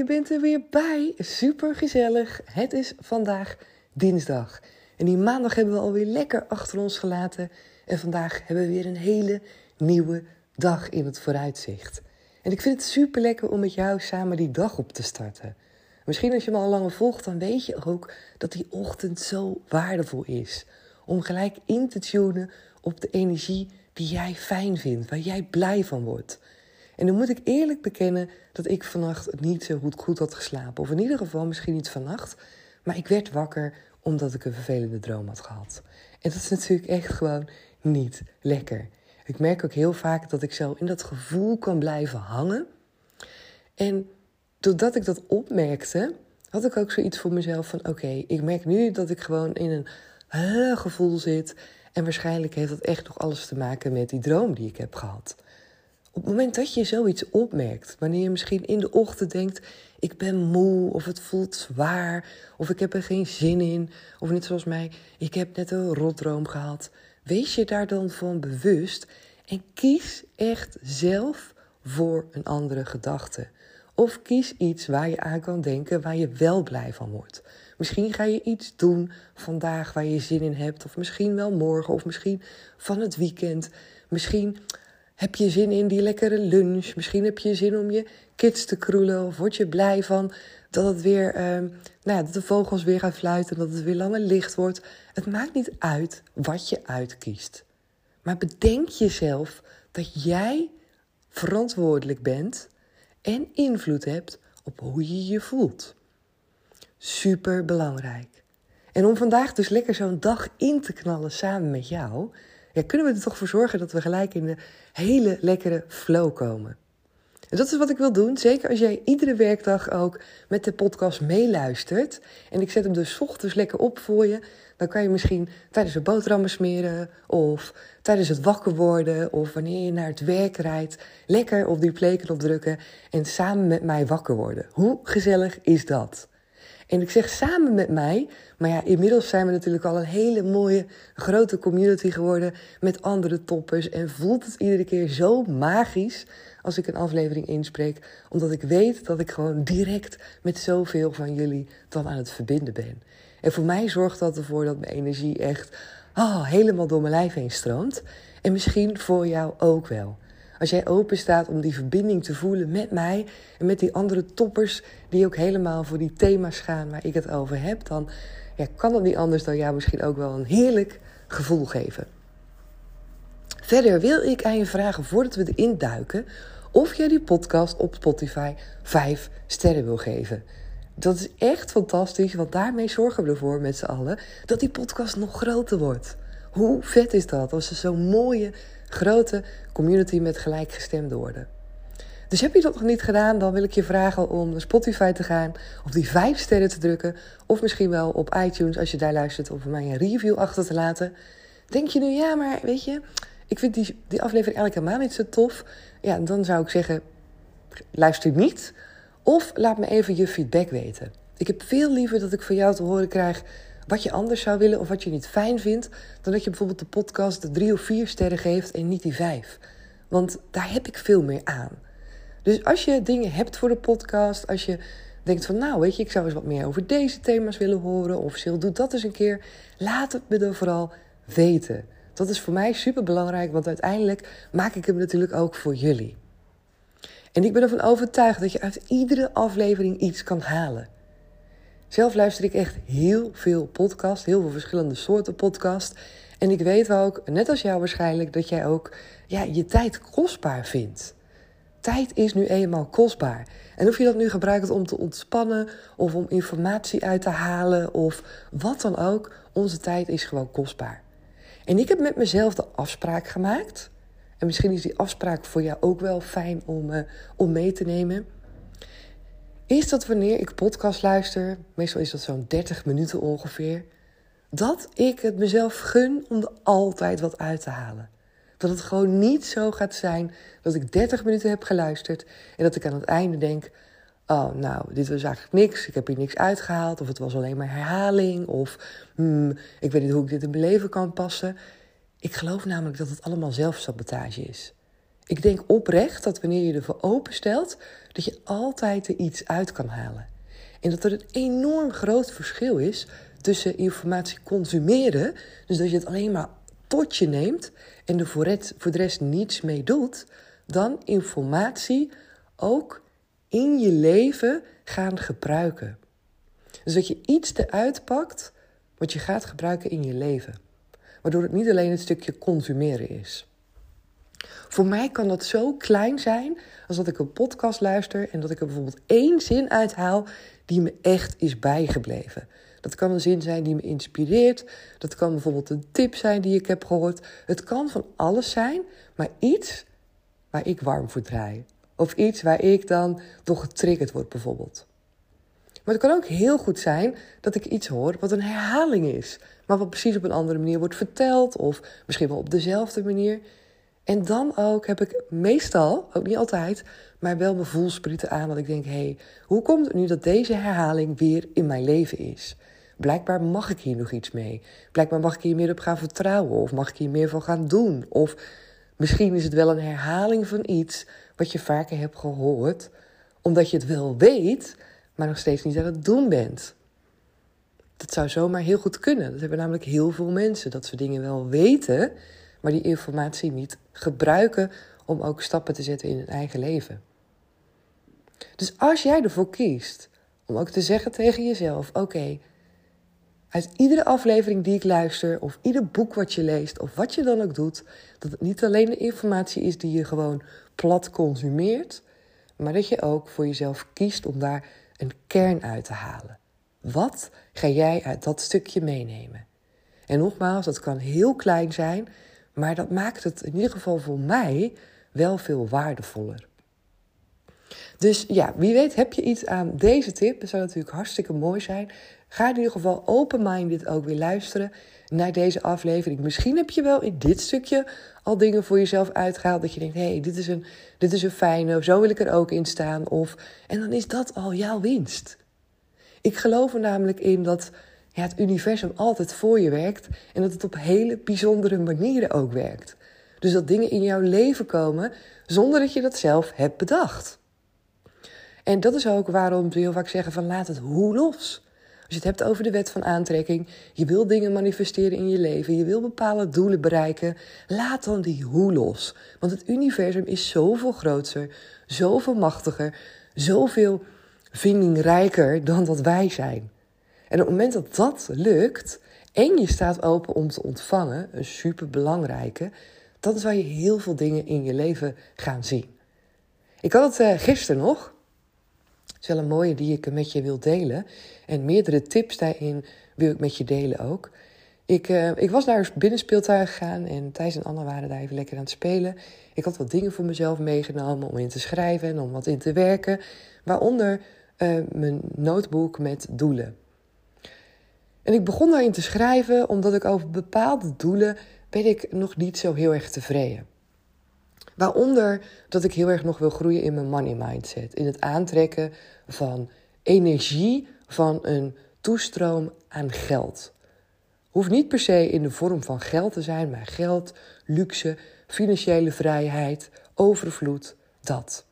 je bent er weer bij. Super gezellig. Het is vandaag dinsdag. En die maandag hebben we alweer lekker achter ons gelaten. En vandaag hebben we weer een hele nieuwe dag in het vooruitzicht. En ik vind het super lekker om met jou samen die dag op te starten. Misschien als je me al langer volgt, dan weet je ook dat die ochtend zo waardevol is. Om gelijk in te tunen op de energie die jij fijn vindt, waar jij blij van wordt. En dan moet ik eerlijk bekennen dat ik vannacht niet zo goed, goed had geslapen. Of in ieder geval misschien niet vannacht. Maar ik werd wakker omdat ik een vervelende droom had gehad. En dat is natuurlijk echt gewoon niet lekker. Ik merk ook heel vaak dat ik zo in dat gevoel kan blijven hangen. En doordat ik dat opmerkte, had ik ook zoiets voor mezelf van: oké, ik merk nu dat ik gewoon in een uh, gevoel zit. En waarschijnlijk heeft dat echt nog alles te maken met die droom die ik heb gehad. Op het moment dat je zoiets opmerkt, wanneer je misschien in de ochtend denkt: ik ben moe, of het voelt zwaar, of ik heb er geen zin in, of net zoals mij, ik heb net een rotdroom gehad. Wees je daar dan van bewust en kies echt zelf voor een andere gedachte. Of kies iets waar je aan kan denken, waar je wel blij van wordt. Misschien ga je iets doen vandaag waar je zin in hebt, of misschien wel morgen, of misschien van het weekend. Misschien heb je zin in die lekkere lunch. Misschien heb je zin om je kids te kroelen, of word je blij van dat, het weer, uh, nou ja, dat de vogels weer gaan fluiten, dat het weer langer licht wordt. Het maakt niet uit wat je uitkiest. Maar bedenk jezelf dat jij verantwoordelijk bent en invloed hebt op hoe je je voelt. Super belangrijk. En om vandaag dus lekker zo'n dag in te knallen samen met jou, ja, kunnen we er toch voor zorgen dat we gelijk in de hele lekkere flow komen. En dat is wat ik wil doen. Zeker als jij iedere werkdag ook met de podcast meeluistert. En ik zet hem dus ochtends lekker op voor je. Dan kan je misschien tijdens het boterhammen smeren. Of tijdens het wakker worden. Of wanneer je naar het werk rijdt. Lekker op die playknop drukken. En samen met mij wakker worden. Hoe gezellig is dat? En ik zeg samen met mij, maar ja, inmiddels zijn we natuurlijk al een hele mooie, grote community geworden met andere toppers. En voelt het iedere keer zo magisch als ik een aflevering inspreek, omdat ik weet dat ik gewoon direct met zoveel van jullie dan aan het verbinden ben. En voor mij zorgt dat ervoor dat mijn energie echt oh, helemaal door mijn lijf heen stroomt. En misschien voor jou ook wel. Als jij open staat om die verbinding te voelen met mij en met die andere toppers die ook helemaal voor die thema's gaan waar ik het over heb, dan ja, kan het niet anders dan jou misschien ook wel een heerlijk gevoel geven. Verder wil ik aan je vragen, voordat we erin duiken, of jij die podcast op Spotify 5 sterren wil geven. Dat is echt fantastisch, want daarmee zorgen we ervoor met z'n allen dat die podcast nog groter wordt. Hoe vet is dat als er zo'n mooie, grote community met gelijkgestemden worden? Dus heb je dat nog niet gedaan, dan wil ik je vragen om naar Spotify te gaan, op die vijf sterren te drukken, of misschien wel op iTunes als je daar luistert, om mij een review achter te laten. Denk je nu, ja, maar weet je, ik vind die, die aflevering eigenlijk helemaal niet zo tof. Ja, dan zou ik zeggen, luister niet. Of laat me even je feedback weten. Ik heb veel liever dat ik van jou te horen krijg wat je anders zou willen of wat je niet fijn vindt, dan dat je bijvoorbeeld de podcast de drie of vier sterren geeft en niet die vijf. Want daar heb ik veel meer aan. Dus als je dingen hebt voor de podcast, als je denkt van nou weet je, ik zou eens wat meer over deze thema's willen horen of Sil, doe dat eens een keer, laat het me dan vooral weten. Dat is voor mij super belangrijk, want uiteindelijk maak ik hem natuurlijk ook voor jullie. En ik ben ervan overtuigd dat je uit iedere aflevering iets kan halen. Zelf luister ik echt heel veel podcast, heel veel verschillende soorten podcast. En ik weet ook, net als jou waarschijnlijk, dat jij ook ja, je tijd kostbaar vindt. Tijd is nu eenmaal kostbaar. En of je dat nu gebruikt om te ontspannen of om informatie uit te halen of wat dan ook, onze tijd is gewoon kostbaar. En ik heb met mezelf de afspraak gemaakt. En misschien is die afspraak voor jou ook wel fijn om, uh, om mee te nemen. Is dat wanneer ik podcast luister, meestal is dat zo'n 30 minuten ongeveer, dat ik het mezelf gun om er altijd wat uit te halen. Dat het gewoon niet zo gaat zijn dat ik 30 minuten heb geluisterd en dat ik aan het einde denk: Oh, nou, dit was eigenlijk niks. Ik heb hier niks uitgehaald. Of het was alleen maar herhaling. Of hmm, ik weet niet hoe ik dit in mijn leven kan passen. Ik geloof namelijk dat het allemaal zelfsabotage is. Ik denk oprecht dat wanneer je ervoor openstelt, dat je altijd er iets uit kan halen. En dat er een enorm groot verschil is tussen informatie consumeren, dus dat je het alleen maar tot je neemt en er voor, het, voor de rest niets mee doet, dan informatie ook in je leven gaan gebruiken. Dus dat je iets eruit pakt wat je gaat gebruiken in je leven. Waardoor het niet alleen het stukje consumeren is. Voor mij kan dat zo klein zijn als dat ik een podcast luister en dat ik er bijvoorbeeld één zin uithaal die me echt is bijgebleven. Dat kan een zin zijn die me inspireert. Dat kan bijvoorbeeld een tip zijn die ik heb gehoord. Het kan van alles zijn, maar iets waar ik warm voor draai. Of iets waar ik dan toch getriggerd word, bijvoorbeeld. Maar het kan ook heel goed zijn dat ik iets hoor wat een herhaling is, maar wat precies op een andere manier wordt verteld, of misschien wel op dezelfde manier. En dan ook heb ik meestal, ook niet altijd, maar wel mijn voelsprieten aan dat ik denk: hé, hey, hoe komt het nu dat deze herhaling weer in mijn leven is? Blijkbaar mag ik hier nog iets mee. Blijkbaar mag ik hier meer op gaan vertrouwen, of mag ik hier meer van gaan doen. Of misschien is het wel een herhaling van iets wat je vaker hebt gehoord, omdat je het wel weet, maar nog steeds niet aan het doen bent. Dat zou zomaar heel goed kunnen. Dat hebben namelijk heel veel mensen. Dat ze dingen wel weten, maar die informatie niet gebruiken om ook stappen te zetten in hun eigen leven. Dus als jij ervoor kiest om ook te zeggen tegen jezelf: oké, uit iedere aflevering die ik luister, of ieder boek wat je leest, of wat je dan ook doet, dat het niet alleen de informatie is die je gewoon plat consumeert, maar dat je ook voor jezelf kiest om daar een kern uit te halen. Wat ga jij uit dat stukje meenemen? En nogmaals, dat kan heel klein zijn, maar dat maakt het in ieder geval voor mij wel veel waardevoller. Dus ja, wie weet heb je iets aan deze tip. Dat zou natuurlijk hartstikke mooi zijn. Ga in ieder geval open-minded ook weer luisteren naar deze aflevering. Misschien heb je wel in dit stukje al dingen voor jezelf uitgehaald. Dat je denkt, hé, hey, dit, is een, dit is een fijne, zo wil ik er ook in staan. Of, en dan is dat al jouw winst. Ik geloof er namelijk in dat ja, het universum altijd voor je werkt. En dat het op hele bijzondere manieren ook werkt. Dus dat dingen in jouw leven komen zonder dat je dat zelf hebt bedacht. En dat is ook waarom ze heel vaak zeggen van laat het hoe los. Als je het hebt over de wet van aantrekking, je wil dingen manifesteren in je leven, je wil bepaalde doelen bereiken, laat dan die hoe los. Want het universum is zoveel groter, zoveel machtiger, zoveel vindingrijker dan wat wij zijn. En op het moment dat dat lukt en je staat open om te ontvangen, een superbelangrijke, is waar je heel veel dingen in je leven gaan zien. Ik had het uh, gisteren nog. Het is wel een mooie die ik met je wil delen. En meerdere tips daarin wil ik met je delen ook. Ik, uh, ik was naar binnenspeeltuig gegaan en Thijs en Anna waren daar even lekker aan het spelen. Ik had wat dingen voor mezelf meegenomen om in te schrijven en om wat in te werken. Waaronder uh, mijn notebook met doelen. En ik begon daarin te schrijven omdat ik over bepaalde doelen ben ik nog niet zo heel erg tevreden. Waaronder dat ik heel erg nog wil groeien in mijn money mindset. In het aantrekken van energie van een toestroom aan geld. Hoeft niet per se in de vorm van geld te zijn, maar geld, luxe, financiële vrijheid, overvloed, dat.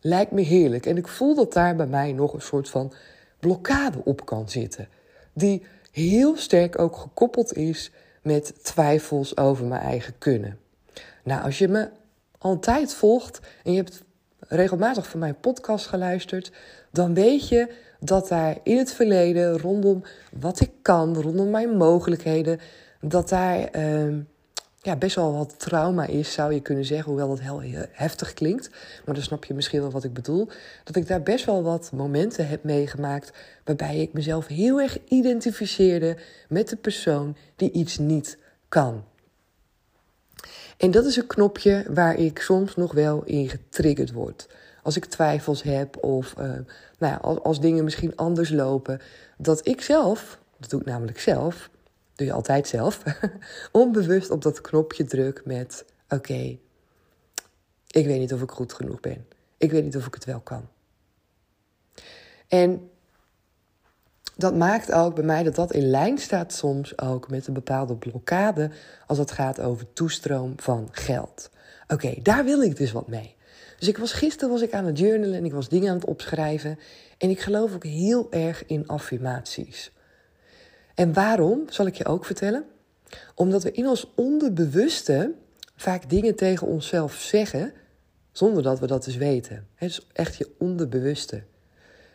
Lijkt me heerlijk en ik voel dat daar bij mij nog een soort van blokkade op kan zitten. Die heel sterk ook gekoppeld is met twijfels over mijn eigen kunnen. Nou, als je me altijd volgt en je hebt regelmatig van mijn podcast geluisterd, dan weet je dat daar in het verleden rondom wat ik kan, rondom mijn mogelijkheden, dat daar uh, ja, best wel wat trauma is, zou je kunnen zeggen. Hoewel dat heel heftig klinkt. Maar dan snap je misschien wel wat ik bedoel. Dat ik daar best wel wat momenten heb meegemaakt. waarbij ik mezelf heel erg identificeerde met de persoon die iets niet kan. En dat is een knopje waar ik soms nog wel in getriggerd word. Als ik twijfels heb of uh, nou ja, als, als dingen misschien anders lopen. Dat ik zelf, dat doe ik namelijk zelf, je altijd zelf, onbewust op dat knopje druk met: Oké, ik weet niet of ik goed genoeg ben. Ik weet niet of ik het wel kan. En dat maakt ook bij mij dat dat in lijn staat soms ook met een bepaalde blokkade als het gaat over toestroom van geld. Oké, daar wil ik dus wat mee. Dus ik was gisteren was ik aan het journalen en ik was dingen aan het opschrijven en ik geloof ook heel erg in affirmaties. En waarom, zal ik je ook vertellen? Omdat we in ons onderbewuste vaak dingen tegen onszelf zeggen zonder dat we dat dus weten. Het is echt je onderbewuste.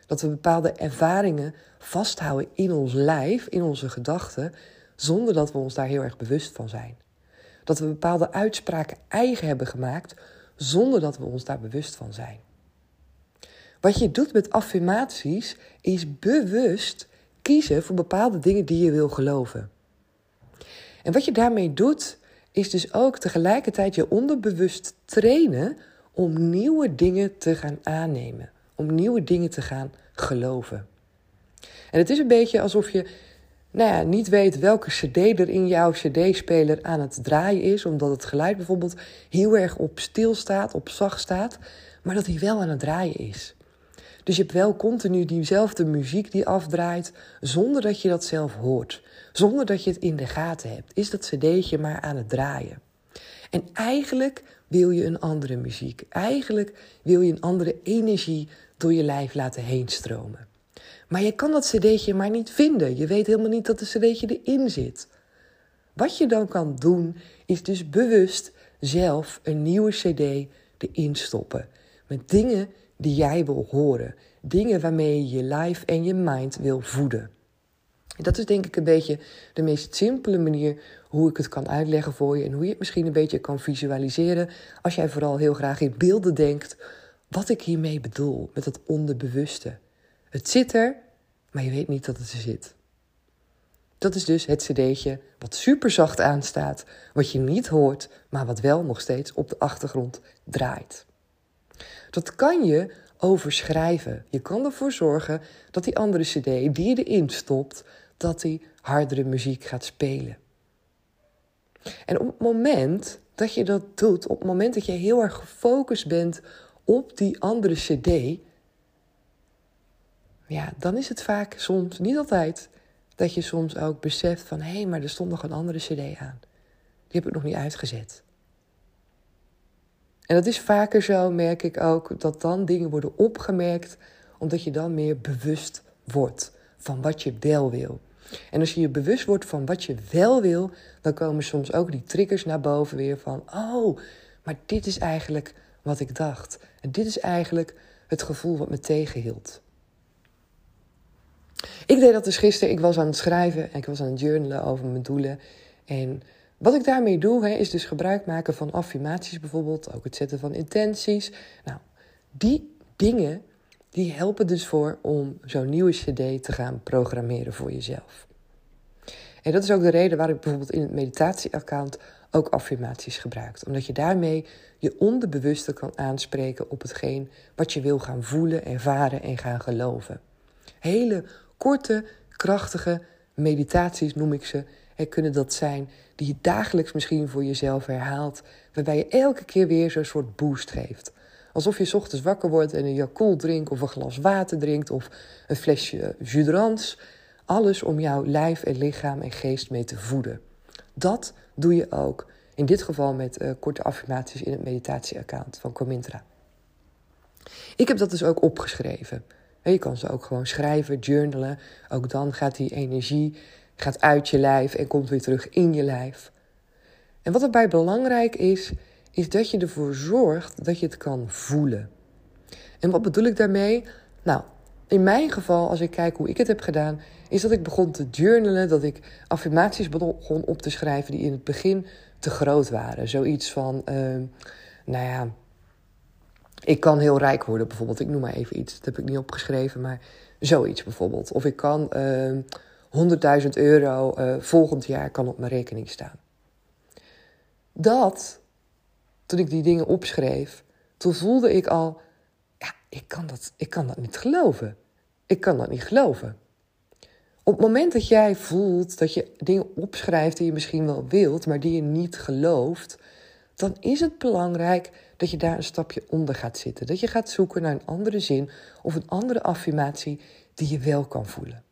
Dat we bepaalde ervaringen vasthouden in ons lijf, in onze gedachten, zonder dat we ons daar heel erg bewust van zijn. Dat we bepaalde uitspraken eigen hebben gemaakt, zonder dat we ons daar bewust van zijn. Wat je doet met affirmaties is bewust kiezen voor bepaalde dingen die je wil geloven. En wat je daarmee doet, is dus ook tegelijkertijd je onderbewust trainen om nieuwe dingen te gaan aannemen, om nieuwe dingen te gaan geloven. En het is een beetje alsof je nou ja, niet weet welke CD er in jouw CD-speler aan het draaien is, omdat het geluid bijvoorbeeld heel erg op stil staat, op zacht staat, maar dat hij wel aan het draaien is. Dus je hebt wel continu diezelfde muziek die afdraait, zonder dat je dat zelf hoort. Zonder dat je het in de gaten hebt. Is dat cd'tje maar aan het draaien. En eigenlijk wil je een andere muziek. Eigenlijk wil je een andere energie door je lijf laten heen stromen. Maar je kan dat cd'tje maar niet vinden. Je weet helemaal niet dat de cd'tje erin zit. Wat je dan kan doen, is dus bewust zelf een nieuwe cd erin stoppen. Met dingen die jij wil horen. Dingen waarmee je je life en je mind wil voeden. Dat is denk ik een beetje de meest simpele manier hoe ik het kan uitleggen voor je en hoe je het misschien een beetje kan visualiseren als jij vooral heel graag in beelden denkt wat ik hiermee bedoel met het onderbewuste. Het zit er, maar je weet niet dat het er zit. Dat is dus het cd'tje wat super zacht aanstaat, wat je niet hoort, maar wat wel nog steeds op de achtergrond draait. Dat kan je overschrijven. Je kan ervoor zorgen dat die andere cd die je erin stopt, dat die hardere muziek gaat spelen. En op het moment dat je dat doet, op het moment dat je heel erg gefocust bent op die andere cd, ja, dan is het vaak soms, niet altijd, dat je soms ook beseft van hé, hey, maar er stond nog een andere cd aan. Die heb ik nog niet uitgezet. En dat is vaker zo, merk ik ook, dat dan dingen worden opgemerkt, omdat je dan meer bewust wordt van wat je wel wil. En als je je bewust wordt van wat je wel wil, dan komen soms ook die triggers naar boven weer van, oh, maar dit is eigenlijk wat ik dacht. En dit is eigenlijk het gevoel wat me tegenhield. Ik deed dat dus gisteren. Ik was aan het schrijven en ik was aan het journalen over mijn doelen. En Wat ik daarmee doe, hè, is dus gebruik maken van affirmaties bijvoorbeeld, ook het zetten van intenties. Nou, die dingen, die helpen dus voor om zo'n nieuwe cd te gaan programmeren voor jezelf. En dat is ook de reden waarom ik bijvoorbeeld in het meditatieaccount ook affirmaties gebruik. Omdat je daarmee je onderbewuste kan aanspreken op hetgeen wat je wil gaan voelen, ervaren en gaan geloven. Hele korte, krachtige meditaties noem ik ze. Er kunnen dat zijn die je dagelijks misschien voor jezelf herhaalt, waarbij je elke keer weer zo'n soort boost geeft. Alsof je ochtends wakker wordt en een Yakult drinkt of een glas water drinkt of een flesje judrans. Alles om jouw lijf en lichaam en geest mee te voeden. Dat doe je ook. In dit geval met uh, korte affirmaties in het meditatieaccount van Comintra. Ik heb dat dus ook opgeschreven. Je kan ze ook gewoon schrijven, journalen. Ook dan gaat die energie gaat uit je lijf en komt weer terug in je lijf. En wat erbij belangrijk is, is dat je ervoor zorgt dat je het kan voelen. En wat bedoel ik daarmee? Nou, in mijn geval, als ik kijk hoe ik het heb gedaan, is dat ik begon te journalen, dat ik affirmaties begon op te schrijven die in het begin te groot waren. Zoiets van, uh, nou ja, ik kan heel rijk worden bijvoorbeeld. Ik noem maar even iets, dat heb ik niet opgeschreven, maar zoiets bijvoorbeeld. Of ik kan ehm, 100.000 euro uh, volgend jaar kan op mijn rekening staan. Dat, toen ik die dingen opschreef, toen voelde ik al, ja, ik kan dat, ik kan dat niet geloven. Ik kan dat niet geloven. Op het moment dat jij voelt dat je dingen opschrijft die je misschien wel wilt, maar die je niet gelooft, dan is het belangrijk dat je daar een stapje onder gaat zitten. Dat je gaat zoeken naar een andere zin of een andere affirmatie die je wel kan voelen.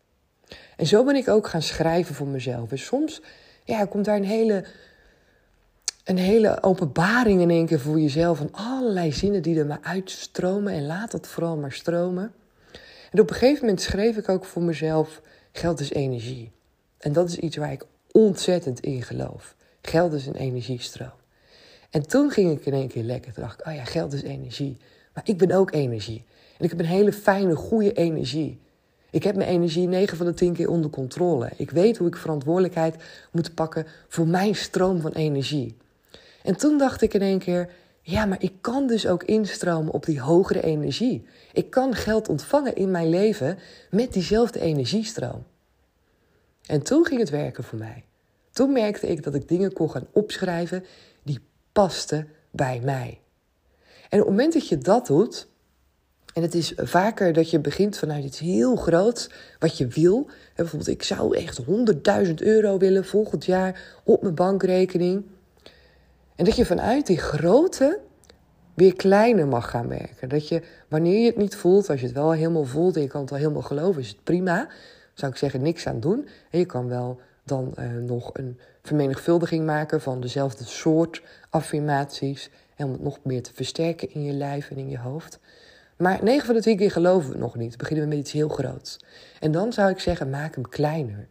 En zo ben ik ook gaan schrijven voor mezelf. En soms ja, komt daar een hele, een hele openbaring in één keer voor jezelf. Van allerlei zinnen die er maar uitstromen. En laat dat vooral maar stromen. En op een gegeven moment schreef ik ook voor mezelf Geld is energie. En dat is iets waar ik ontzettend in geloof. Geld is een energiestroom. En toen ging ik in één keer lekker. Toen dacht ik, oh ja, geld is energie. Maar ik ben ook energie. En ik heb een hele fijne, goede energie. Ik heb mijn energie 9 van de 10 keer onder controle. Ik weet hoe ik verantwoordelijkheid moet pakken voor mijn stroom van energie. En toen dacht ik in één keer, ja, maar ik kan dus ook instromen op die hogere energie. Ik kan geld ontvangen in mijn leven met diezelfde energiestroom. En toen ging het werken voor mij. Toen merkte ik dat ik dingen kon gaan opschrijven die pasten bij mij. En op het moment dat je dat doet, en het is vaker dat je begint vanuit iets heel groots, wat je wil. Bijvoorbeeld, ik zou echt 100.000 euro willen volgend jaar op mijn bankrekening. En dat je vanuit die grote weer kleiner mag gaan werken. Dat je, wanneer je het niet voelt, als je het wel helemaal voelt en je kan het wel helemaal geloven, is het prima. Zou ik zeggen, niks aan doen. En je kan wel dan uh, nog een vermenigvuldiging maken van dezelfde soort affirmaties. En om het nog meer te versterken in je lijf en in je hoofd. Maar 9 van de 10 keer geloven we nog niet. Beginnen we met iets heel groots. En dan zou ik zeggen, maak hem kleiner.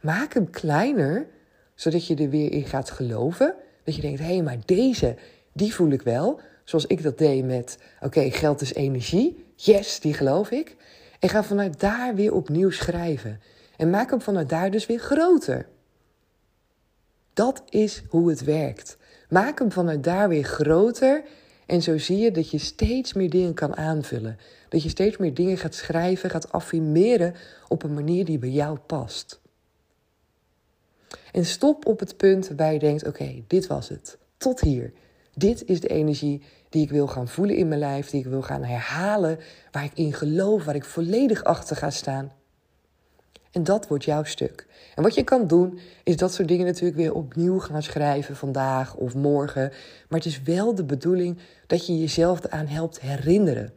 Maak hem kleiner, zodat je er weer in gaat geloven. Dat je denkt, hé, hey, maar deze, die voel ik wel. Zoals ik dat deed met, oké, geld is energie. Yes, die geloof ik. En ga vanuit daar weer opnieuw schrijven. En maak hem vanuit daar dus weer groter. Dat is hoe het werkt. Maak hem vanuit daar weer groter. En zo zie je dat je steeds meer dingen kan aanvullen. Dat je steeds meer dingen gaat schrijven, gaat affirmeren op een manier die bij jou past. En stop op het punt waarbij je denkt: oké, dit was het. Tot hier. Dit is de energie die ik wil gaan voelen in mijn lijf, die ik wil gaan herhalen, waar ik in geloof, waar ik volledig achter ga staan. En dat wordt jouw stuk. En wat je kan doen, is dat soort dingen natuurlijk weer opnieuw gaan schrijven vandaag of morgen. Maar het is wel de bedoeling dat je jezelf eraan helpt herinneren.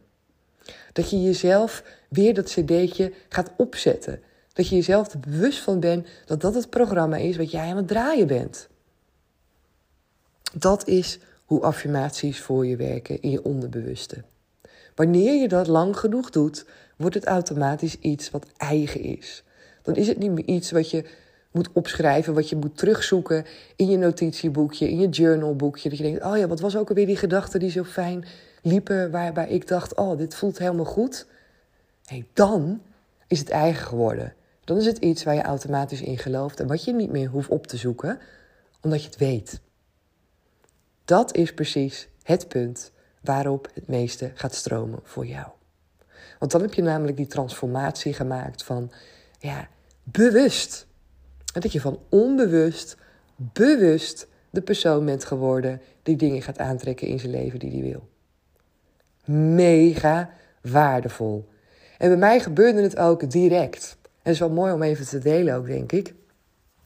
Dat je jezelf weer dat cd'tje gaat opzetten. Dat je jezelf er bewust van bent dat dat het programma is wat jij aan het draaien bent. Dat is hoe affirmaties voor je werken in je onderbewuste. Wanneer je dat lang genoeg doet, wordt het automatisch iets wat eigen is. Dan is het niet meer iets wat je moet opschrijven, wat je moet terugzoeken in je notitieboekje, in je journalboekje. Dat je denkt, oh ja, wat was ook alweer die gedachten die zo fijn liepen, waarbij ik dacht, oh, dit voelt helemaal goed. Hey, dan is het eigen geworden. Dan is het iets waar je automatisch in gelooft en wat je niet meer hoeft op te zoeken, omdat je het weet. Dat is precies het punt waarop het meeste gaat stromen voor jou. Want dan heb je namelijk die transformatie gemaakt van ja, bewust. Dat je van onbewust, bewust de persoon bent geworden die dingen gaat aantrekken in zijn leven die hij wil. Mega waardevol. En bij mij gebeurde het ook direct. En het is wel mooi om even te delen ook, denk ik.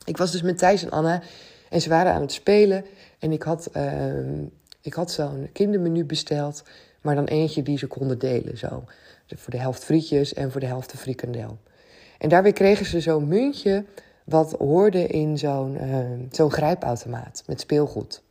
Ik was dus met Thijs en Anna en ze waren aan het spelen. En ik had, uh, ik had zo'n kindermenu besteld, maar dan eentje die ze konden delen. Zo. Voor de helft frietjes en voor de helft de frikandel. En daarbij kregen ze zo'n muntje wat hoorde in zo'n uh, zo'n grijpautomaat met speelgoed.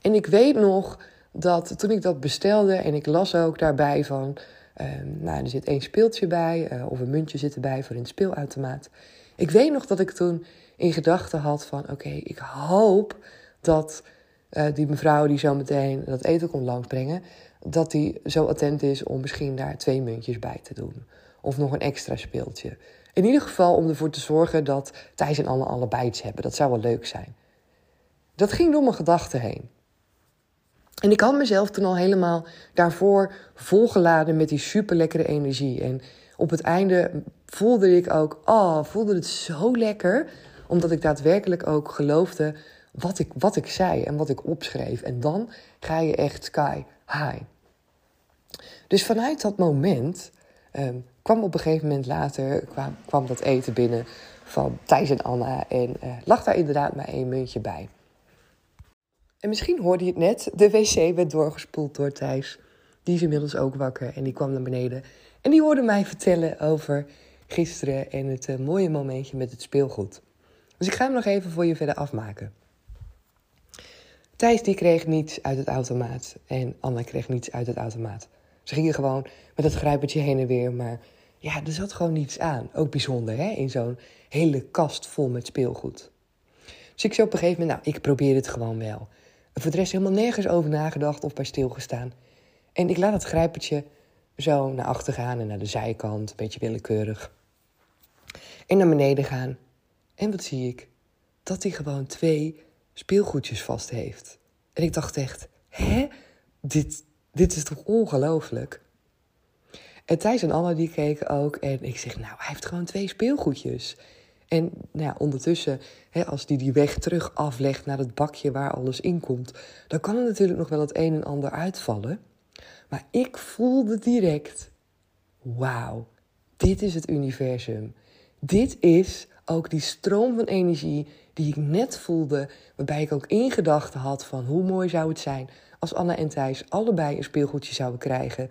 En ik weet nog dat toen ik dat bestelde en ik las ook daarbij van, uh, nou er zit één speeltje bij uh, of een muntje zit erbij voor een speelautomaat. Ik weet nog dat ik toen in gedachten had van, oké, ik hoop dat uh, die mevrouw die zo meteen dat eten komt langsbrengen, dat die zo attent is om misschien daar twee muntjes bij te doen. Of nog een extra speeltje. In ieder geval om ervoor te zorgen dat Thijs en Anne allebei iets hebben. Dat zou wel leuk zijn. Dat ging door mijn gedachten heen. En ik had mezelf toen al helemaal daarvoor volgeladen met die super lekkere energie. En op het einde voelde ik ook, oh, voelde het zo lekker. Omdat ik daadwerkelijk ook geloofde wat ik, wat ik zei en wat ik opschreef. En dan ga je echt sky high. Dus vanuit dat moment um, kwam op een gegeven moment later kwam, kwam dat eten binnen van Thijs en Anna. En uh, lag daar inderdaad maar één muntje bij. En misschien hoorde je het net, de wc werd doorgespoeld door Thijs. Die is inmiddels ook wakker en die kwam naar beneden. En die hoorde mij vertellen over gisteren en het uh, mooie momentje met het speelgoed. Dus ik ga hem nog even voor je verder afmaken. Thijs die kreeg niets uit het automaat en Anna kreeg niets uit het automaat. Ze gingen gewoon met het grijpertje heen en weer, maar ja, er zat gewoon niets aan. Ook bijzonder, hè, in zo'n hele kast vol met speelgoed. Dus ik zei op een gegeven moment, nou, ik probeer het gewoon wel. En voor de rest helemaal nergens over nagedacht of bij stilgestaan. En ik laat het grijpertje zo naar achter gaan en naar de zijkant, een beetje willekeurig. En naar beneden gaan. En wat zie ik? Dat hij gewoon twee speelgoedjes vast heeft. En ik dacht echt, hè? Dit, dit is toch ongelooflijk? En Thijs en Anna die keken ook. En ik zeg, nou, hij heeft gewoon twee speelgoedjes. En nou ja, ondertussen, hè, als die die weg terug aflegt naar het bakje waar alles in komt, dan kan er natuurlijk nog wel het een en ander uitvallen. Maar ik voelde direct: wauw, dit is het universum. Dit is ook die stroom van energie die ik net voelde, waarbij ik ook in gedachten had van hoe mooi zou het zijn als Anna en Thijs allebei een speelgoedje zouden krijgen.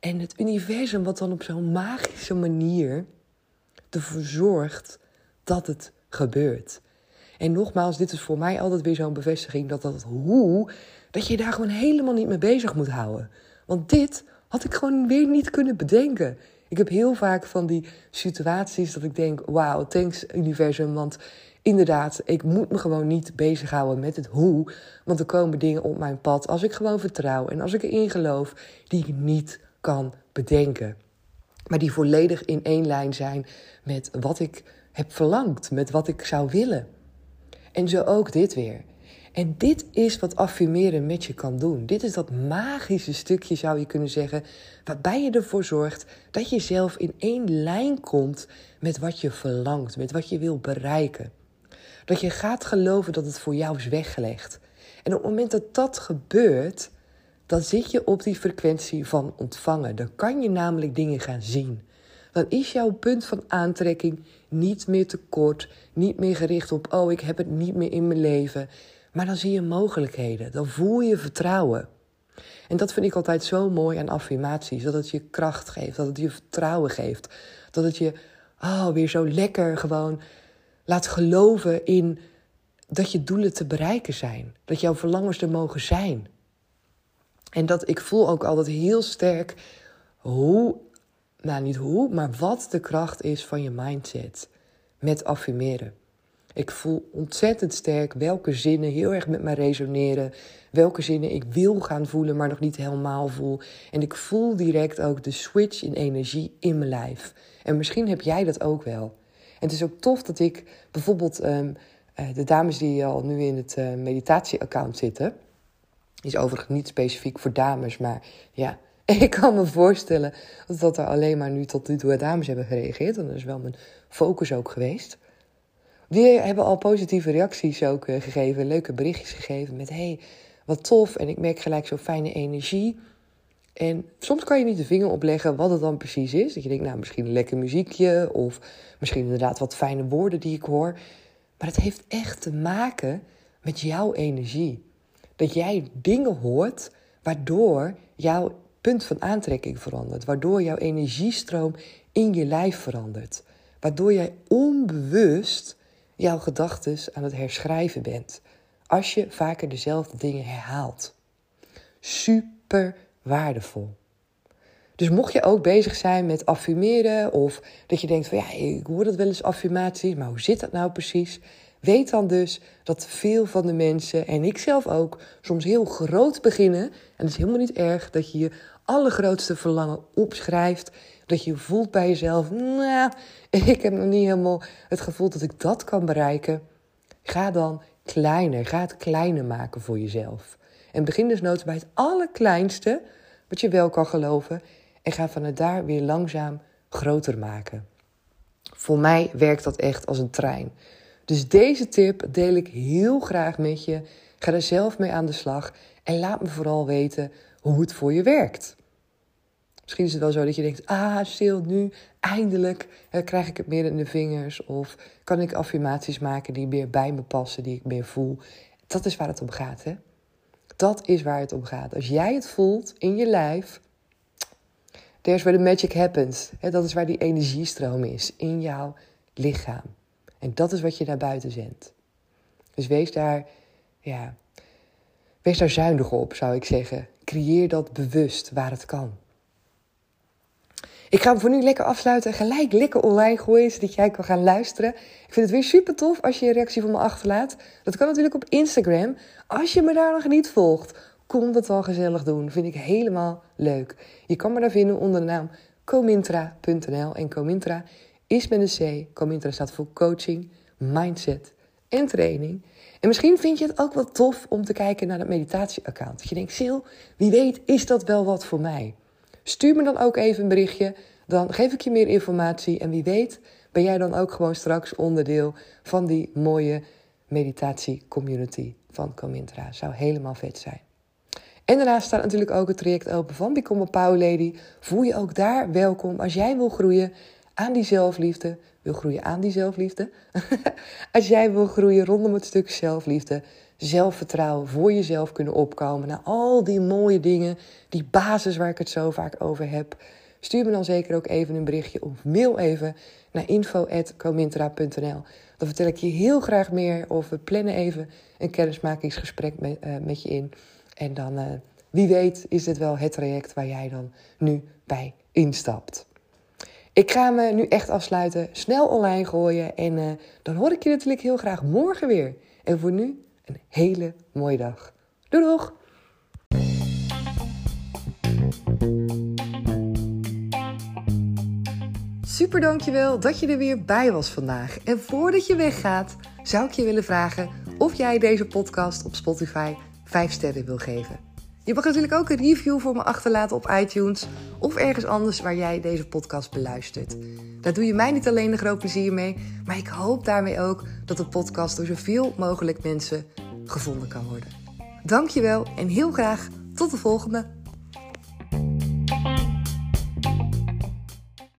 En het universum wat dan op zo'n magische manier ervoor zorgt dat het gebeurt. En nogmaals, dit is voor mij altijd weer zo'n bevestiging dat dat hoe, dat je daar gewoon helemaal niet mee bezig moet houden. Want dit had ik gewoon weer niet kunnen bedenken. Ik heb heel vaak van die situaties dat ik denk: wauw, thanks universum. Want inderdaad, ik moet me gewoon niet bezighouden met het hoe. Want er komen dingen op mijn pad als ik gewoon vertrouw en als ik erin geloof die ik niet kan bedenken. Maar die volledig in één lijn zijn met wat ik heb verlangd, met wat ik zou willen. En zo ook dit weer. En dit is wat affirmeren met je kan doen. Dit is dat magische stukje, zou je kunnen zeggen, waarbij je ervoor zorgt dat je zelf in één lijn komt met wat je verlangt, met wat je wil bereiken. Dat je gaat geloven dat het voor jou is weggelegd. En op het moment dat dat gebeurt, dan zit je op die frequentie van ontvangen. Dan kan je namelijk dingen gaan zien. Dan is jouw punt van aantrekking niet meer te kort, niet meer gericht op, oh, ik heb het niet meer in mijn leven. Maar dan zie je mogelijkheden, dan voel je vertrouwen. En dat vind ik altijd zo mooi aan affirmaties, dat het je kracht geeft, dat het je vertrouwen geeft, dat het je oh, weer zo lekker gewoon laat geloven in dat je doelen te bereiken zijn, dat jouw verlangens er mogen zijn. En dat ik voel ook altijd heel sterk hoe, nou niet hoe, maar wat de kracht is van je mindset met affirmeren. Ik voel ontzettend sterk welke zinnen heel erg met mij resoneren. Welke zinnen ik wil gaan voelen, maar nog niet helemaal voel. En ik voel direct ook de switch in energie in mijn lijf. En misschien heb jij dat ook wel. En het is ook tof dat ik bijvoorbeeld um, Uh, de dames die al nu in het uh, meditatie-account zitten, is overigens niet specifiek voor dames, maar ja, ik kan me voorstellen dat er alleen maar nu tot nu toe dames hebben gereageerd. En dat is wel mijn focus ook geweest. Die hebben al positieve reacties ook uh, gegeven, leuke berichtjes gegeven met hey, wat tof en ik merk gelijk zo'n fijne energie. En soms kan je niet de vinger opleggen wat het dan precies is. Dat je denkt, nou, misschien een lekker muziekje of misschien inderdaad wat fijne woorden die ik hoor. Maar het heeft echt te maken met jouw energie. Dat jij dingen hoort waardoor jouw punt van aantrekking verandert. Waardoor jouw energiestroom in je lijf verandert. Waardoor jij onbewust jouw gedachten aan het herschrijven bent. Als je vaker dezelfde dingen herhaalt. Super waardevol. Dus mocht je ook bezig zijn met affirmeren of dat je denkt van ja, ik hoor dat wel eens affirmaties, maar hoe zit dat nou precies? Weet dan dus dat veel van de mensen, en ik zelf ook, soms heel groot beginnen. En het is helemaal niet erg dat je je allergrootste verlangen opschrijft. Dat je voelt bij jezelf, nou, ik heb nog niet helemaal het gevoel dat ik dat kan bereiken. Ga dan kleiner, ga het kleiner maken voor jezelf. En begin dus nooit bij het allerkleinste, wat je wel kan geloven. En ga vanuit daar weer langzaam groter maken. Voor mij werkt dat echt als een trein. Dus deze tip deel ik heel graag met je. Ga er zelf mee aan de slag en laat me vooral weten hoe het voor je werkt. Misschien is het wel zo dat je denkt: ah, stil, nu eindelijk krijg ik het meer in de vingers. Of kan ik affirmaties maken die meer bij me passen, die ik meer voel. Dat is waar het om gaat, hè? Dat is waar het om gaat. Als jij het voelt in je lijf, there's where the magic happens. Dat is waar die energiestroom is in jouw lichaam. En dat is wat je naar buiten zendt. Dus wees daar, ja, wees daar zuinig op, zou ik zeggen. Creëer dat bewust waar het kan. Ik ga hem voor nu lekker afsluiten en gelijk lekker online gooien, zodat jij kan gaan luisteren. Ik vind het weer super tof als je een reactie van me achterlaat. Dat kan natuurlijk op Instagram. Als je me daar nog niet volgt, kom dat wel gezellig doen. Vind ik helemaal leuk. Je kan me daar vinden onder de naam comintra.nl. En Comintra is met een C. Comintra staat voor coaching, mindset en training. En misschien vind je het ook wel tof om te kijken naar het meditatie-account. Dat je denkt, Sil, wie weet is dat wel wat voor mij? Stuur me dan ook even een berichtje. Dan geef ik je meer informatie. En wie weet ben jij dan ook gewoon straks onderdeel van die mooie meditatie-community van Comintra. Zou helemaal vet zijn. En daarnaast staat natuurlijk ook het traject open van Become a Power Lady. Voel je ook daar welkom als jij wil groeien aan die zelfliefde. Wil groeien aan die zelfliefde. als jij wil groeien rondom het stuk zelfliefde zelfvertrouwen voor jezelf kunnen opkomen. naar al die mooie dingen, die basis waar ik het zo vaak over heb. Stuur me dan zeker ook even een berichtje of mail even naar info.comintra.nl. Dan vertel ik je heel graag meer of we plannen even een kennismakingsgesprek met, uh, met je in. En dan, uh, wie weet, is dit wel het traject waar jij dan nu bij instapt. Ik ga me nu echt afsluiten, snel online gooien en uh, dan hoor ik je natuurlijk heel graag morgen weer. En voor nu een hele mooie dag. Doei doeg! Super dankjewel dat je er weer bij was vandaag. En voordat je weggaat, zou ik je willen vragen of jij deze podcast op Spotify 5 sterren wil geven. Je mag natuurlijk ook een review voor me achterlaten op iTunes of ergens anders waar jij deze podcast beluistert. Daar doe je mij niet alleen een groot plezier mee, maar ik hoop daarmee ook dat de podcast door zoveel mogelijk mensen gevonden kan worden. Dankjewel en heel graag tot de volgende.